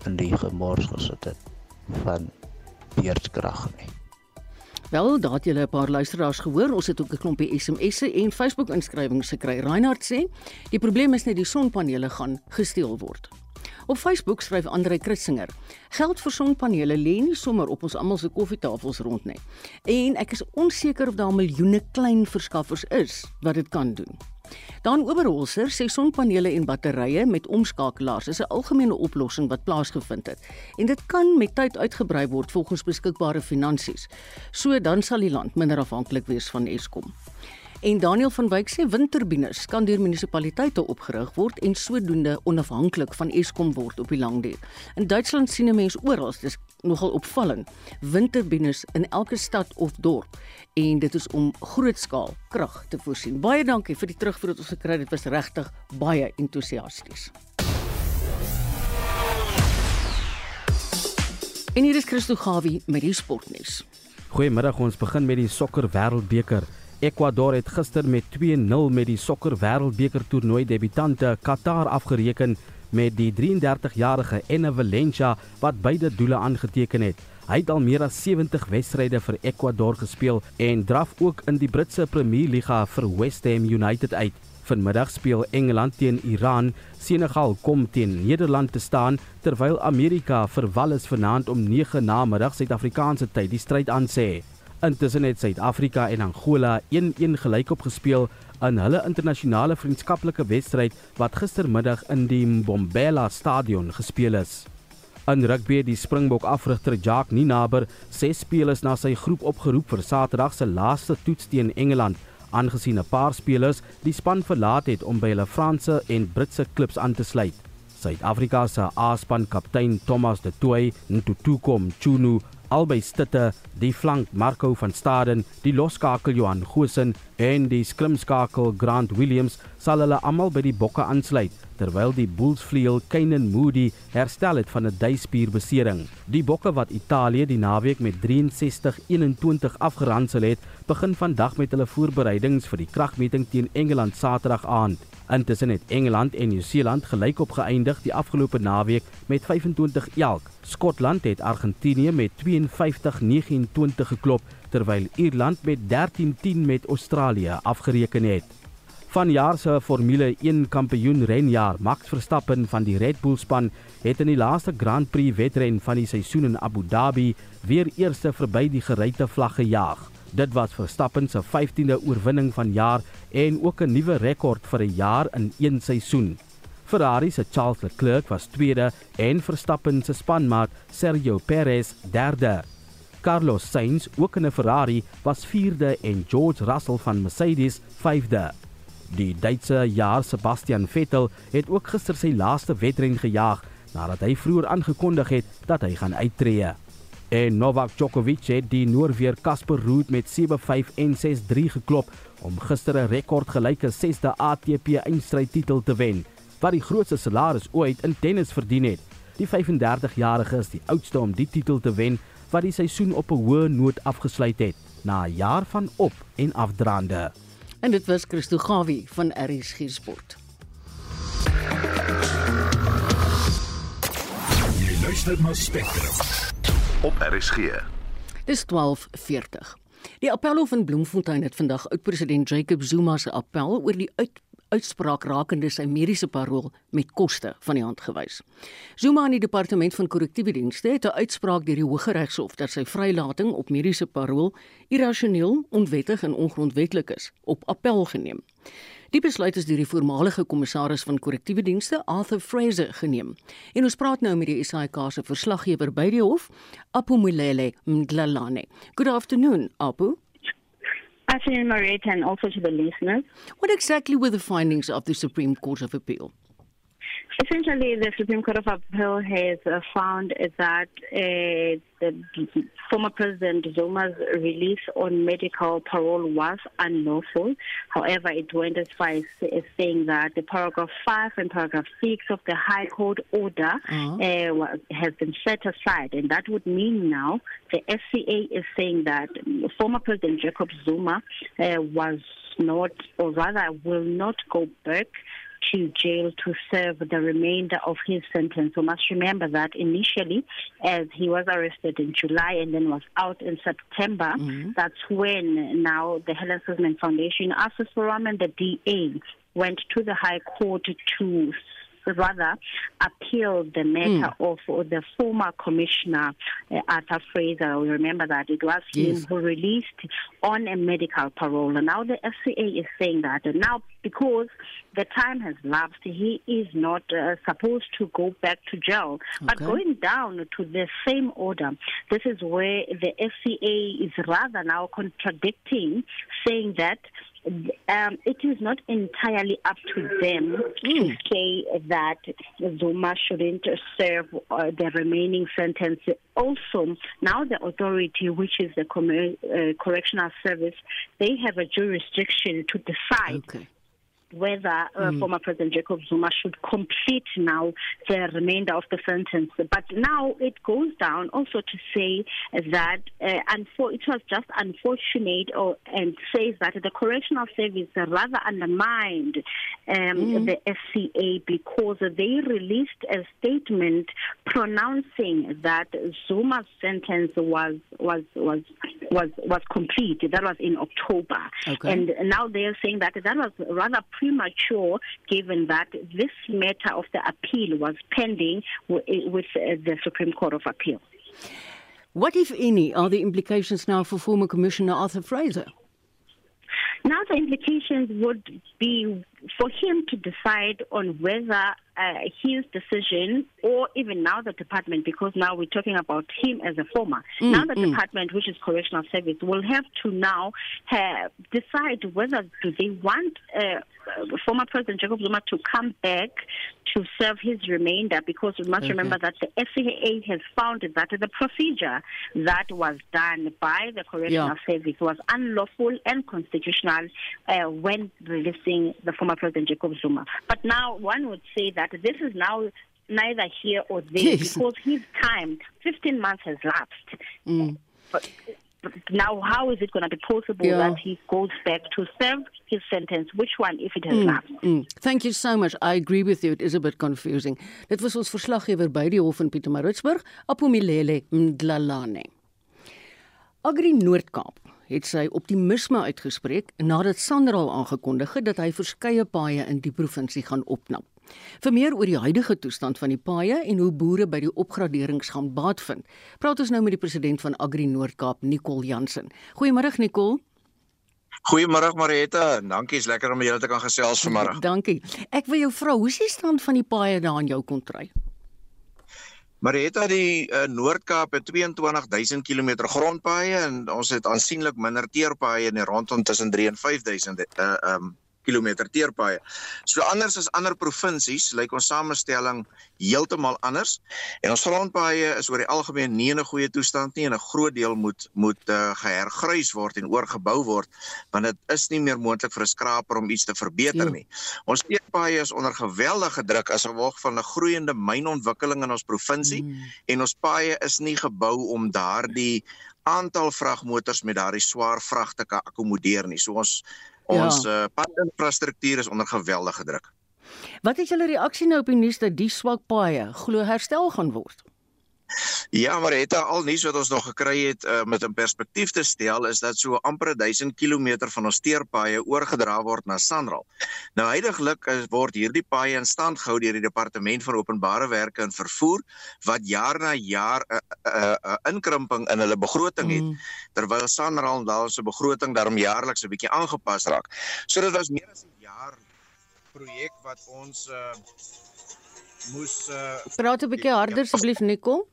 in die gemors gesit het van beurtkrag nie. Wel, daar het julle 'n paar luisteraars gehoor. Ons het ook 'n klompie SMS'e en Facebook inskrywings gekry. Reinhard sê, die probleem is net die sonpanele gaan gesteel word. Op Facebook skryf Andre Christinger: "Geld vir sonpanele lê nie sommer op ons almal se koffietafels rond nie. En ek is onseker of daar miljoene klein verskaffers is wat dit kan doen." Dan Oberholzer sê sonpanele en batterye met omskakelaars is 'n algemene oplossing wat plaasgevind het en dit kan met tyd uitgebrei word volgens beskikbare finansies. So dan sal die land minder afhanklik wees van Eskom. En Daniel van Wyk sê windturbines kan deur munisipaliteite opgerig word en sodoende onafhanklik van Eskom word op die lang duur. In Duitsland sien 'n mens oral, dis nogal opvallend, windturbines in elke stad of dorp en dit is om grootskaal krag te voorsien. Baie dankie vir die terugvoer wat ons gekry het. Dit was regtig baie entoesiasties. En hier is Christo Gawie met die sportnuus. Goeiemiddag, ons begin met die sokker wêreldbeker. Ecuador het gister met 2-0 met die sokker wêreldbeker toernooi debutante Qatar afgereken met die 33-jarige Enne Valencia wat beide doele aangeteken het. Hy het al meer as 70 wedstryde vir Ecuador gespeel en draf ook in die Britse Premier Liga vir West Ham United uit. Vanmiddag speel Engeland teen Iran, Senegal kom teen Nederland te staan terwyl Amerika vir Wallis vanaand om 9 namiddag Suid-Afrikaanse tyd die stryd aansê. Intussen het Suid-Afrika en Angola 1-1 gelykop gespeel in hulle internasionale vriendskaplike wedstryd wat gistermiddag in die Mbombela Stadion gespeel is. In rugby die Springbok afrigter Jacques Ninaber ses spelers na sy groep opgeroep vir Saterdag se laaste toets teen Engeland aangesien 'n paar spelers die span verlaat het om by hulle Franse en Britse klubs aan te sluit. Suid-Afrika se A-span kaptein Thomas de Toey, Ntutuko Mchunu, albei stitte, die flank Marco van Staden, die loskakel Johan Gosen en die skrimskakel Grant Williams sal hulle almal by die bokke aansluit terwyl die Bullsvleuel Keinen Moody herstel het van 'n duispierbesering. Die bokke wat Italië die naweek met 63-21 afgeronsel het, begin vandag met hulle voorbereidings vir die kragmeting teen Engeland Saterdag aand. Intussen het Engeland en Nieu-Seeland gelykop geëindig die afgelope naweek met 25 elk. Skotland het Argentinië met 52-29 geklop terwyl Ierland met 13-10 met Australië afgereken het. Vanjaar se Formule 1 kampioen renjaar Max Verstappen van die Red Bull span het in die laaste Grand Prix wedren van die seisoen in Abu Dhabi weer eerste verby die geruite vlag gejaag. Dit was Verstappen se 15de oorwinning van jaar en ook 'n nuwe rekord vir 'n jaar in een seisoen. Ferrari se Charles Leclerc was tweede en Verstappen se spanmaat Sergio Perez derde. Carlos Sainz, ook in 'n Ferrari, was 4de en George Russell van Mercedes 5de. Die Duitse jaar Sebastian Vettel het ook gister sy laaste wedren gejaag nadat hy vroeër aangekondig het dat hy gaan uittreë. En Novak Djokovic het die Noorweer Casper Ruud met 7-5 en 6-3 geklop om gister 'n rekordgelyke 6de ATP eindstrydtitel te wen, wat die grootste salaris ooit in tennis verdien het. Die 35-jarige is die oudste om die titel te wen wat die seisoen op 'n hoë noot afgesluit het na 'n jaar van op- en afdraande. En dit was Christo Gawie van RSG Sport. Jy luister na Spectrum op RSG. Dis 12:40. Die appelhof in Bloemfontein het vandag oud-president Jacob Zuma se appel oor die uit uitspraak rakende sy mediese parol met koste van die hand gewys. Zuma in die departement van korrektiewe dienste het 'n uitspraak deur die Hooggeregshof dat sy vrylating op mediese parol irrasioneel, onwettig en ongrondwettig is, op appel geneem. Die besluit is deur die voormalige kommissaris van korrektiewe dienste, Arthur Fraser, geneem. En ons praat nou met die SAK se verslaggewer by die hof, Apu Mulele Mdlalane. Good afternoon, Apu. Afternoon, Marietta, and also to the listeners. What exactly were the findings of the Supreme Court of Appeal? Essentially, the Supreme Court of Appeal has uh, found that uh, the former President Zuma's release on medical parole was unlawful. However, it went as far as, as saying that the paragraph 5 and paragraph 6 of the High Court order uh, was, has been set aside. And that would mean now the FCA is saying that former President Jacob Zuma uh, was not, or rather, will not go back to jail to serve the remainder of his sentence. We must remember that initially, as he was arrested in July and then was out in September, mm-hmm. that's when now the Helen Suzman Foundation, Access Forum, and the DA went to the High Court to rather appeal the matter mm. of the former commissioner uh, Arthur Fraser. We remember that it was yes. him who released on a medical parole. And now the FCA is saying that and now because the time has lapsed, he is not uh, supposed to go back to jail. Okay. But going down to the same order, this is where the FCA is rather now contradicting, saying that um, it is not entirely up to them mm. to say that Zuma shouldn't serve uh, the remaining sentence. Also, now the authority, which is the Com- uh, Correctional Service, they have a jurisdiction to decide. Okay whether uh, mm. former President Jacob Zuma should complete now the remainder of the sentence. But now it goes down also to say that uh, and for it was just unfortunate or and says that the correctional service rather undermined um, mm. the FCA because they released a statement pronouncing that Zuma's sentence was was was was was complete. That was in October, okay. and now they are saying that that was rather premature given that this matter of the appeal was pending with, with uh, the Supreme Court of Appeal. What, if any, are the implications now for former Commissioner Arthur Fraser? Now, the implications would be for him to decide on whether uh, his decision, or even now the department, because now we're talking about him as a former. Mm, now the mm. department, which is correctional service, will have to now have, decide whether do they want uh, former President Jacob Zuma to come back to serve his remainder, because we must okay. remember that the FCA has found that the procedure that was done by the correctional yeah. service was unlawful and constitutional uh, when releasing the former President Jacob Zuma. But now one would say that this is now neither here or there yes. because his time, 15 months, has lapsed. Mm. But, but now, how is it going to be possible yeah. that he goes back to serve his sentence? Which one, if it has mm, lapsed? Mm. Thank you so much. I agree with you. It is a bit confusing. Dit was ons verslaggewer by die Hof in Pietermaritzburg, Apomilele Mdlalane. Agri Noord-Kaap het sy optimisme uitgespreek nadat Sanral aangekondig het dat hy verskeie paaie in die provinsie gaan opknap. Vir meer oor die huidige toestand van die paaie en hoe boere by die opgraderings gaan baat vind, praat ons nou met die president van Agri Noord-Kaap, Nicole Jansen. Goeiemôre Nicole. Goeiemôre Marietta, dankie, is lekker om julle te kan gesels vanmôre. Dankie. Ek wil jou vra, hoe is die stand van die paaie daar in jou kontry? Marietta die uh, Noord-Kaap het 22000 km grondpaaie en ons het aansienlik minder teerpaaie in rondom tussen 3 en 5000 uh um kilometer teerpaaie. So anders as ander provinsies lyk ons samestelling heeltemal anders en ons grondpaaie is oor die algemeen nie in 'n goeie toestand nie en 'n groot deel moet moet uh, gehergrys word en oorgebou word want dit is nie meer moontlik vir 'n skraper om iets te verbeter nie. Mm. Ons teerpaaie is onder geweldige druk as gevolg van 'n groeiende mynontwikkeling in ons provinsie mm. en ons paaie is nie gebou om daardie aantal vragmotors met daardie swaar vragte kan akkommodeer nie. So ons Ons ja. uh, padinfrastruktuur is onder geweldige druk. Wat is julle reaksie nou op die nuus dat die swak paaie glo herstel gaan word? Ja, maar het al nuus wat ons nog gekry het uh, met 'n perspektief te stel is dat so amper 1000 km van ons teerpaaie oorgedra word na Sanral. Nou heidaglik word hierdie paaie in stand gehou deur die departement van openbare werke en vervoer wat jaar na jaar 'n uh, 'n uh, uh, inkrimping in hulle begroting het mm. terwyl Sanral daar se begroting daarom jaarliks 'n bietjie aangepas raak. So dit was meer as 'n jaar projek wat ons uh, moes uh, Praat 'n bietjie harder asseblief Nicole.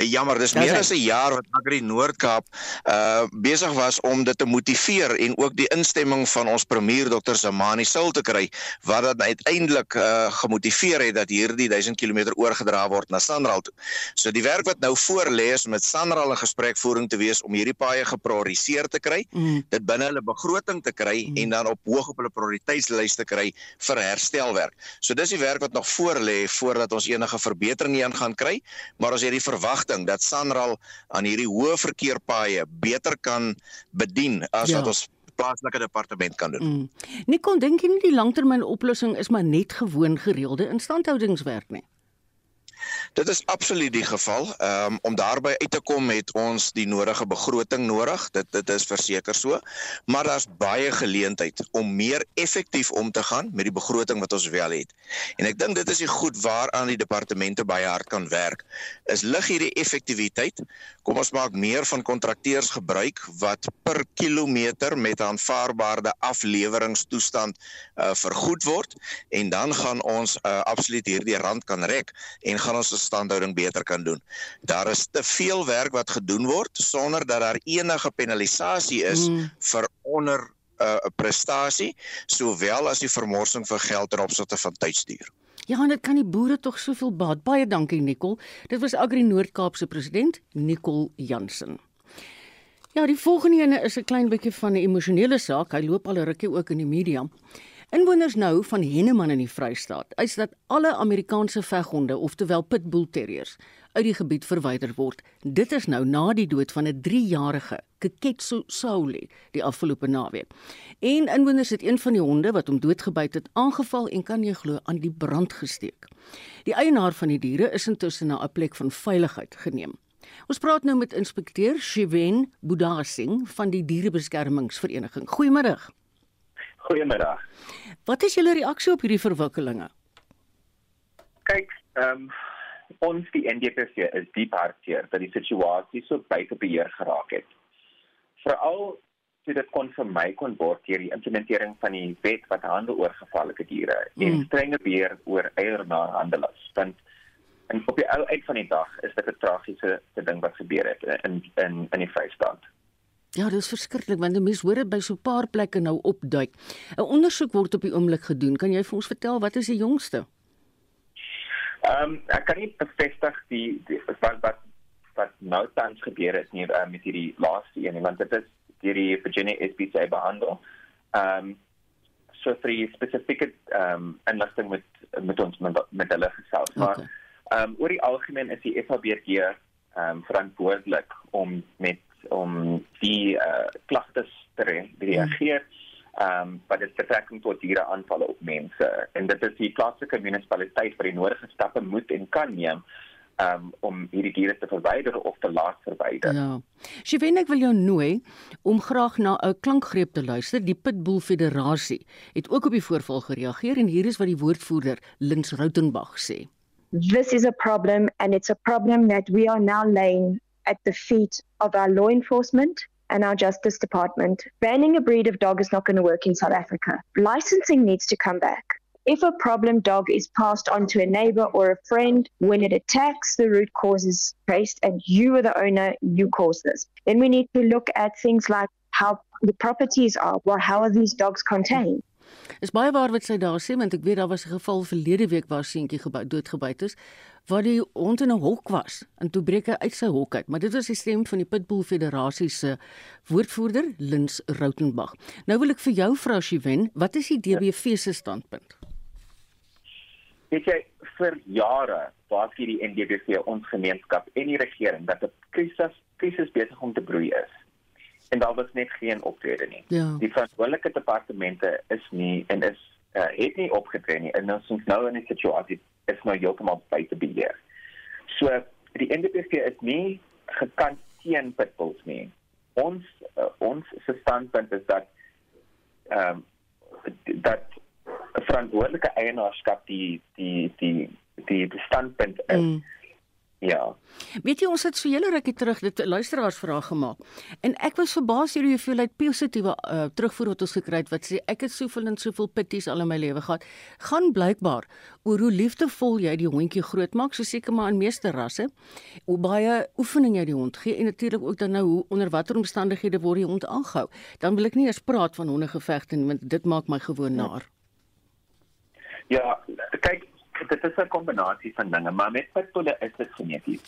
Jammer, dis meer as 'n jaar wat Agri Noord-Kaap uh besig was om dit te motiveer en ook die instemming van ons premier Dr. Zamani Sul te kry wat dit uiteindelik uh gemotiveer het dat hierdie 1000 km oorgedra word na Sanral toe. So die werk wat nou voor lê is met Sanral 'n gesprekvoering te wees om hierdie paaie geprioriseer te kry, mm. dit binne hulle begroting te kry mm. en dan op hoog op hulle prioriteitslys te kry vir herstelwerk. So dis die werk wat nog voor lê voordat ons enige verbetering hier gaan kry, maar ons het die verwag verwagting dat Sanral aan hierdie hoë verkeerpaaie beter kan bedien as ja. wat ons plaaslike departement kan doen. Mm. Nikon dink jy nie die langtermyn oplossing is maar net gewoon gereelde instandhoudingswerk nie? Dit is absoluut die geval. Ehm um, om daarby uit te kom het ons die nodige begroting nodig. Dit dit is verseker so. Maar daar's baie geleentheid om meer effektief om te gaan met die begroting wat ons wel het. En ek dink dit is die goed waaraan die departemente baie hard kan werk. Is lig hierdie effektiwiteit. Kom ons maak meer van kontrakteurs gebruik wat per kilometer met aanvaarbare afleweringstoestand uh, vergoed word en dan gaan ons uh, absoluut hierdie rand kan rek en gaan ons standhouding beter kan doen. Daar is te veel werk wat gedoen word sonder dat daar enige penalisasie is mm. vir onder 'n uh, prestasie sowel as die vermorsing van geld en opsigte van tydstuur. Ja, en dit kan die boere tog soveel baat. Baie dankie Nicol. Dit was Agri Noord-Kaap se president, Nicol Jansen. Ja, die volgende ene is 'n klein bietjie van 'n emosionele saak. Hy loop al 'n rukkie ook in die media. Inwoners nou van Henneman in die Vrystaat eis dat alle Amerikaanse veghonde, oftewel pitbull terriers, uit die gebied verwyder word. Dit is nou na die dood van 'n 3-jarige Keketso Sauli die afgelope naweek. En inwoners het een van die honde wat hom doodgebyt het, aangeval en kan jy glo aan die brand gesteek. Die eienaar van die diere is intussen na 'n plek van veiligheid geneem. Ons praat nou met inspekteur Shiven Budasing van die dierebeskermingsvereniging. Goeiemôre. Goeiemiddag. Wat is julle reaksie op hierdie verwikkelinge? Kyk, ehm um, ons die NDPC is diep hartseer dat die situasie so buite beheer geraak het. Veral toe dit kon vir my kon word deur die implementering van die wet wat handel oor gevaarlike diere mm. en strenge beheer oor eiernaarhandelaars. Want en op die ou uit van die dag is dit 'n tragiese ding wat gebeur het in in in die Vrystaat. Ja, dit is verskriklik want mense hoor dit by so 'n paar plekke nou opduik. 'n Ondersoek word op die oomblik gedoen. Kan jy vir ons vertel wat is die jongste? Ehm um, ek kan nie bevestig die, die wat wat wat nou tans gebeur het nie uh, met hierdie laaste een want dit is deur die Virginia SPCA behandel. Ehm um, so vir die spesifieke ehm um, inligting met met ons met, met hulle gesels. Okay. Maar ehm um, oor die algemeen is die FABG ehm um, verantwoordelik om met om die uh, klagtes te re reageer. Ehm um, wat dit betrekking tot diere aanvalle op mense en dit is die plaaslike munisipaliteit wat die nodige stappe moet en kan neem um, om hierdie diere te verwyder of te laat verwyder. Ja. Sjewen ek wil jou nooi om graag na 'n klankgreep te luister. Die Pitbull Federasie het ook op die voorval gereageer en hier is wat die woordvoerder Lins Rautenbach sê. This is a problem and it's a problem that we are now laying at the feet of our law enforcement and our Justice Department. Banning a breed of dog is not going to work in South Africa. Licensing needs to come back. if a problem dog is passed on to a neighbor or a friend, when it attacks, the root cause is traced and you are the owner, you caused this. Then we need to look at things like how the properties are, well, how are these dogs contained? Is baie waar wat sy daar sê want ek weet daar was 'n geval verlede week waar seentjie gebou doodgebyt is waar die hond in 'n hok was en toe breek hy uit sy hok uit maar dit was die stem van die Pitbull Federasie se woordvoerder Lins Rautenbach. Nou wil ek vir jou vra Shiwen, wat is die DBV se standpunt? Weet jy vir jare waar hier die NDBV ons gemeenskap en die regering dat 'n krisis krisis besig om te broei is en daar was net geen optrede nie. Ja. Die verantwoordelike departemente is nie en is uh, het nie opgetree nie en ons is nou in 'n situasie is nou heeltemal buite beheer. So die NDP is nie gekant teen pitbulls nie. Ons uh, ons standpunt is dat ehm um, dat verantwoordelike eienaarskap die die die die standpunt is. Mm Ja. Weet jy ons het so hele rukkie terug dit luisteraars vrae gemaak. En ek was verbaas oor die hoeveelheid positiewe uh, terugvoer wat ons gekry het wat sê ek het soveel en soveel pitties al in my lewe gehad. Gaan blykbaar oor hoe liefdevol jy die hondjie grootmaak, so seker maar in meeste rasse. Hoe baie oefening jy die hond gee en natuurlik ook dan nou hoe onder watter omstandighede word die hond aangehou. Dan wil ek nie eers praat van hondegevegte nie want dit maak my gewoon naar. Ja, kyk dit is 'n kombinasie van dinge, maar met pitbulle is dit geneties.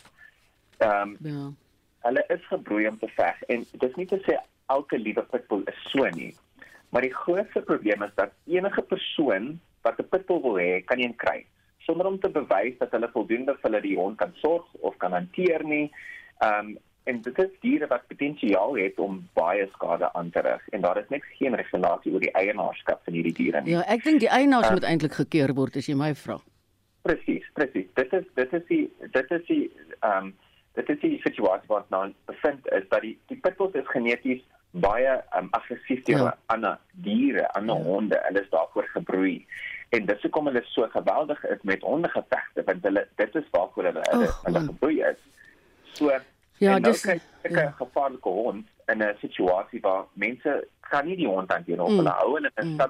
Ehm um, ja. Hulle is gebroei om te veg en dit is nie te sê elke liewe pitbull is so nie. Maar die grootste probleem is dat enige persoon wat 'n pitbull wil hê, kan een kry sonder om te bewys dat hulle voldoende vir hulle die hond kan sorg of kan hanteer nie. Ehm um, en dit is diere wat potensiaal het om baie skade aan te rig en daar is net geen regulasie oor die eienaarskap van hierdie diere nie. Ja, ek dink die eienaars uh, moet eintlik gekeer word as jy my vra. Presies, presies. Dit is dit is die dit is die ehm um, dit is die situasie wat nou bevind is dat die die pitbulls is geneties baie um, aggressief teenoor ja. ander diere, ander ja. honde. Hulle is daarvoor gebroei. En dis hoekom hulle so geweldig is met hondegevegte want hulle dit is waarvoor hulle hulle, oh, hulle gebroei is. So Ja, dis 'n ja. gevaarlike hond in 'n situasie waar mense kan nie die hond hanteer of mm. hulle hou hulle in mm.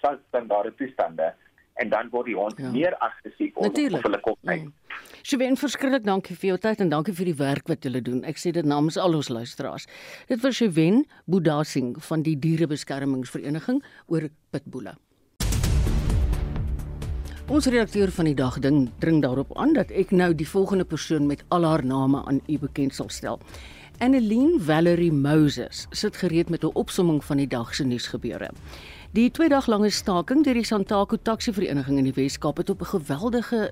substandaarde toestande en dan word die hond ja. meer aggressief of, of hulle kop uit. Mm. Sjoe, verskriklik dankie vir jou tyd en dankie vir die werk wat julle doen. Ek sê dit namens al ons luisteraars. Dit was Sjoe Budasing van die Dierebeskermingsvereniging oor pitbulle. Ons redakteur van die dag ding dring daarop aan dat ek nou die volgende persoon met al haar name aan u bekend sal stel. Annelien Valerie Moses sit gereed met 'n opsomming van die dag se nuusgebeure. Die 2 dag lange staking deur die Santaku Taxi Vereniging in die Wes-Kaap het op 'n geweldige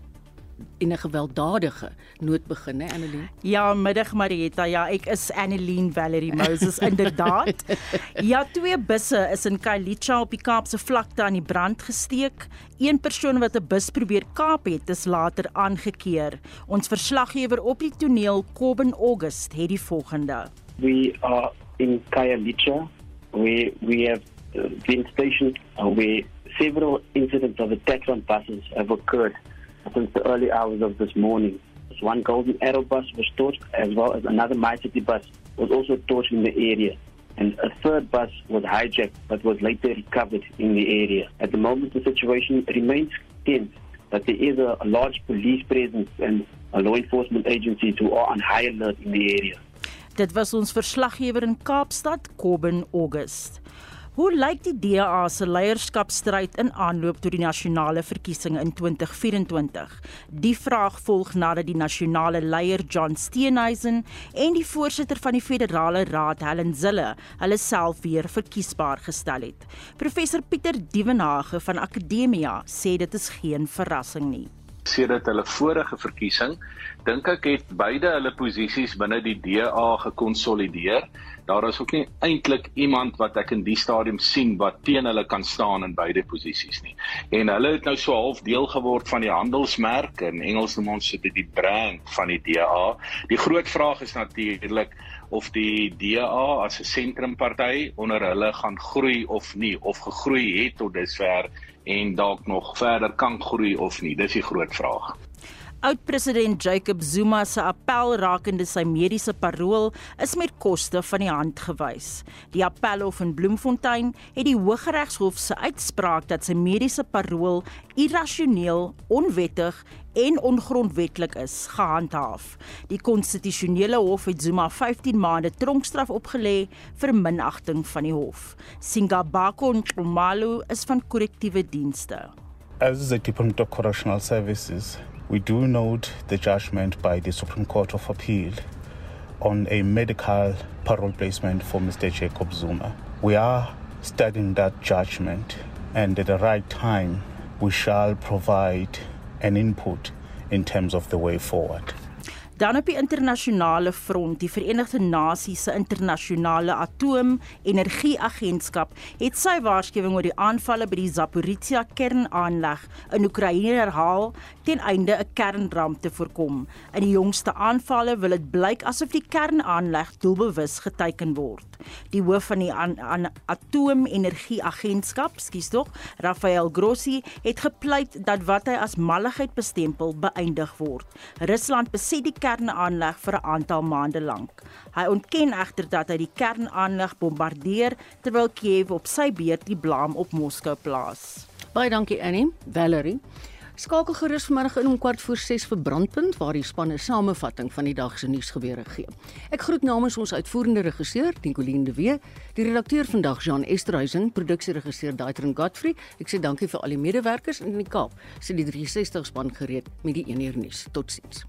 en 'n gewelddadige noot begin, hè Annelien? Ja, middag Marietta. Ja, ek is Annelien Valerie Moses inderdaad. [LAUGHS] ja, twee busse is in Kailicha op die Kaapse vlakte aan die brand gesteek. Een persoon wat 'n bus probeer kaap het, is later aangekeer. Ons verslaggewer op die toneel, Kobben August, het die volgende. We are in Kailicha. We we have been stationed uh, where several incidents of attacks on buses have occurred since the early hours of this morning. One golden arrow bus was torched, as well as another MyCity bus was also torched in the area. And a third bus was hijacked but was later recovered in the area. At the moment, the situation remains tense, but there is a, large police presence and a law enforcement agencies who are on high alert in the area. Dit was ons verslaggewer in Kaapstad, Kobben August. Hoe lyk die DA se leierskapstryd in aanloop tot die nasionale verkiesings in 2024? Die vraag volg nadat die nasionale leier John Steenhuisen en die voorsitter van die federale raad Helen Zille hulle self weer verkiesbaar gestel het. Professor Pieter Dievenage van Akademia sê dit is geen verrassing nie. Sedert hulle vorige verkiesing, dink ek het beide hulle posisies binne die DA gekonsolideer daar is ook nie eintlik iemand wat ek in die stadium sien wat teen hulle kan staan in beide posisies nie. En hulle het nou so half deel geword van die handelsmerk en Engels noem ons dit die brand van die DA. Die groot vraag is natuurlik of die DA as 'n sentrumparty onder hulle gaan groei of nie of gegroei het tot dusver en dalk nog verder kan groei of nie. Dis die groot vraag. Oud-president Jacob Zuma se appel rakende sy mediese parol is met koste van die hand gewys. Die appelhof in Bloemfontein het die Hooggeregshof se uitspraak dat sy mediese parol irrasioneel, onwettig en ongrondwettig is, gehandhaaf. Die konstitusionele hof het Zuma 15 maande tronkstraf opgelê vir minagting van die hof. Singabako Nxumalo is van korrektiewe dienste. As the Department of Correctional Services, we do note the judgment by the Supreme Court of Appeal on a medical parole placement for Mr. Jacob Zuma. We are studying that judgment, and at the right time, we shall provide an input in terms of the way forward. Dan op die internasionale front, die Verenigde Nasies se internasionale atoom-energieagentskap het sy waarskuwing oor die aanvalle by die Zaporizhia kernaanleg in Oekraïne herhaal ten einde 'n kernramp te voorkom. In die jongste aanvalle wil dit blyk asof die kernaanleg doelbewus geteiken word. Die hoof van die atoom-energieagentskap, skuis tog, Rafael Grossi, het gepleit dat wat hy as malligheid bestempel beëindig word. Rusland beset die kernaanleg vir 'n aantal maande lank. Hy ontken egter dat hy die kernaanleg bombardeer terwyl Kiev op sy beurt die blame op Moskou plaas. Baie dankie Annie, Valerie. Skakel gerus vanmiddag in om kwart voor 6 vir Brandpunt waar die spanne samevatting van die dag se nuusgebeure gee. Ek groet namens ons uitvoerende regisseur, Nicoline de Wee, die redakteur vandag Jean Esterhuizen, produksieregisseur Daitrin Godfrey. Ek sê dankie vir al die medewerkers in die Kaap. Sit die 360 span gereed met die 1 uur nuus. Totsiens.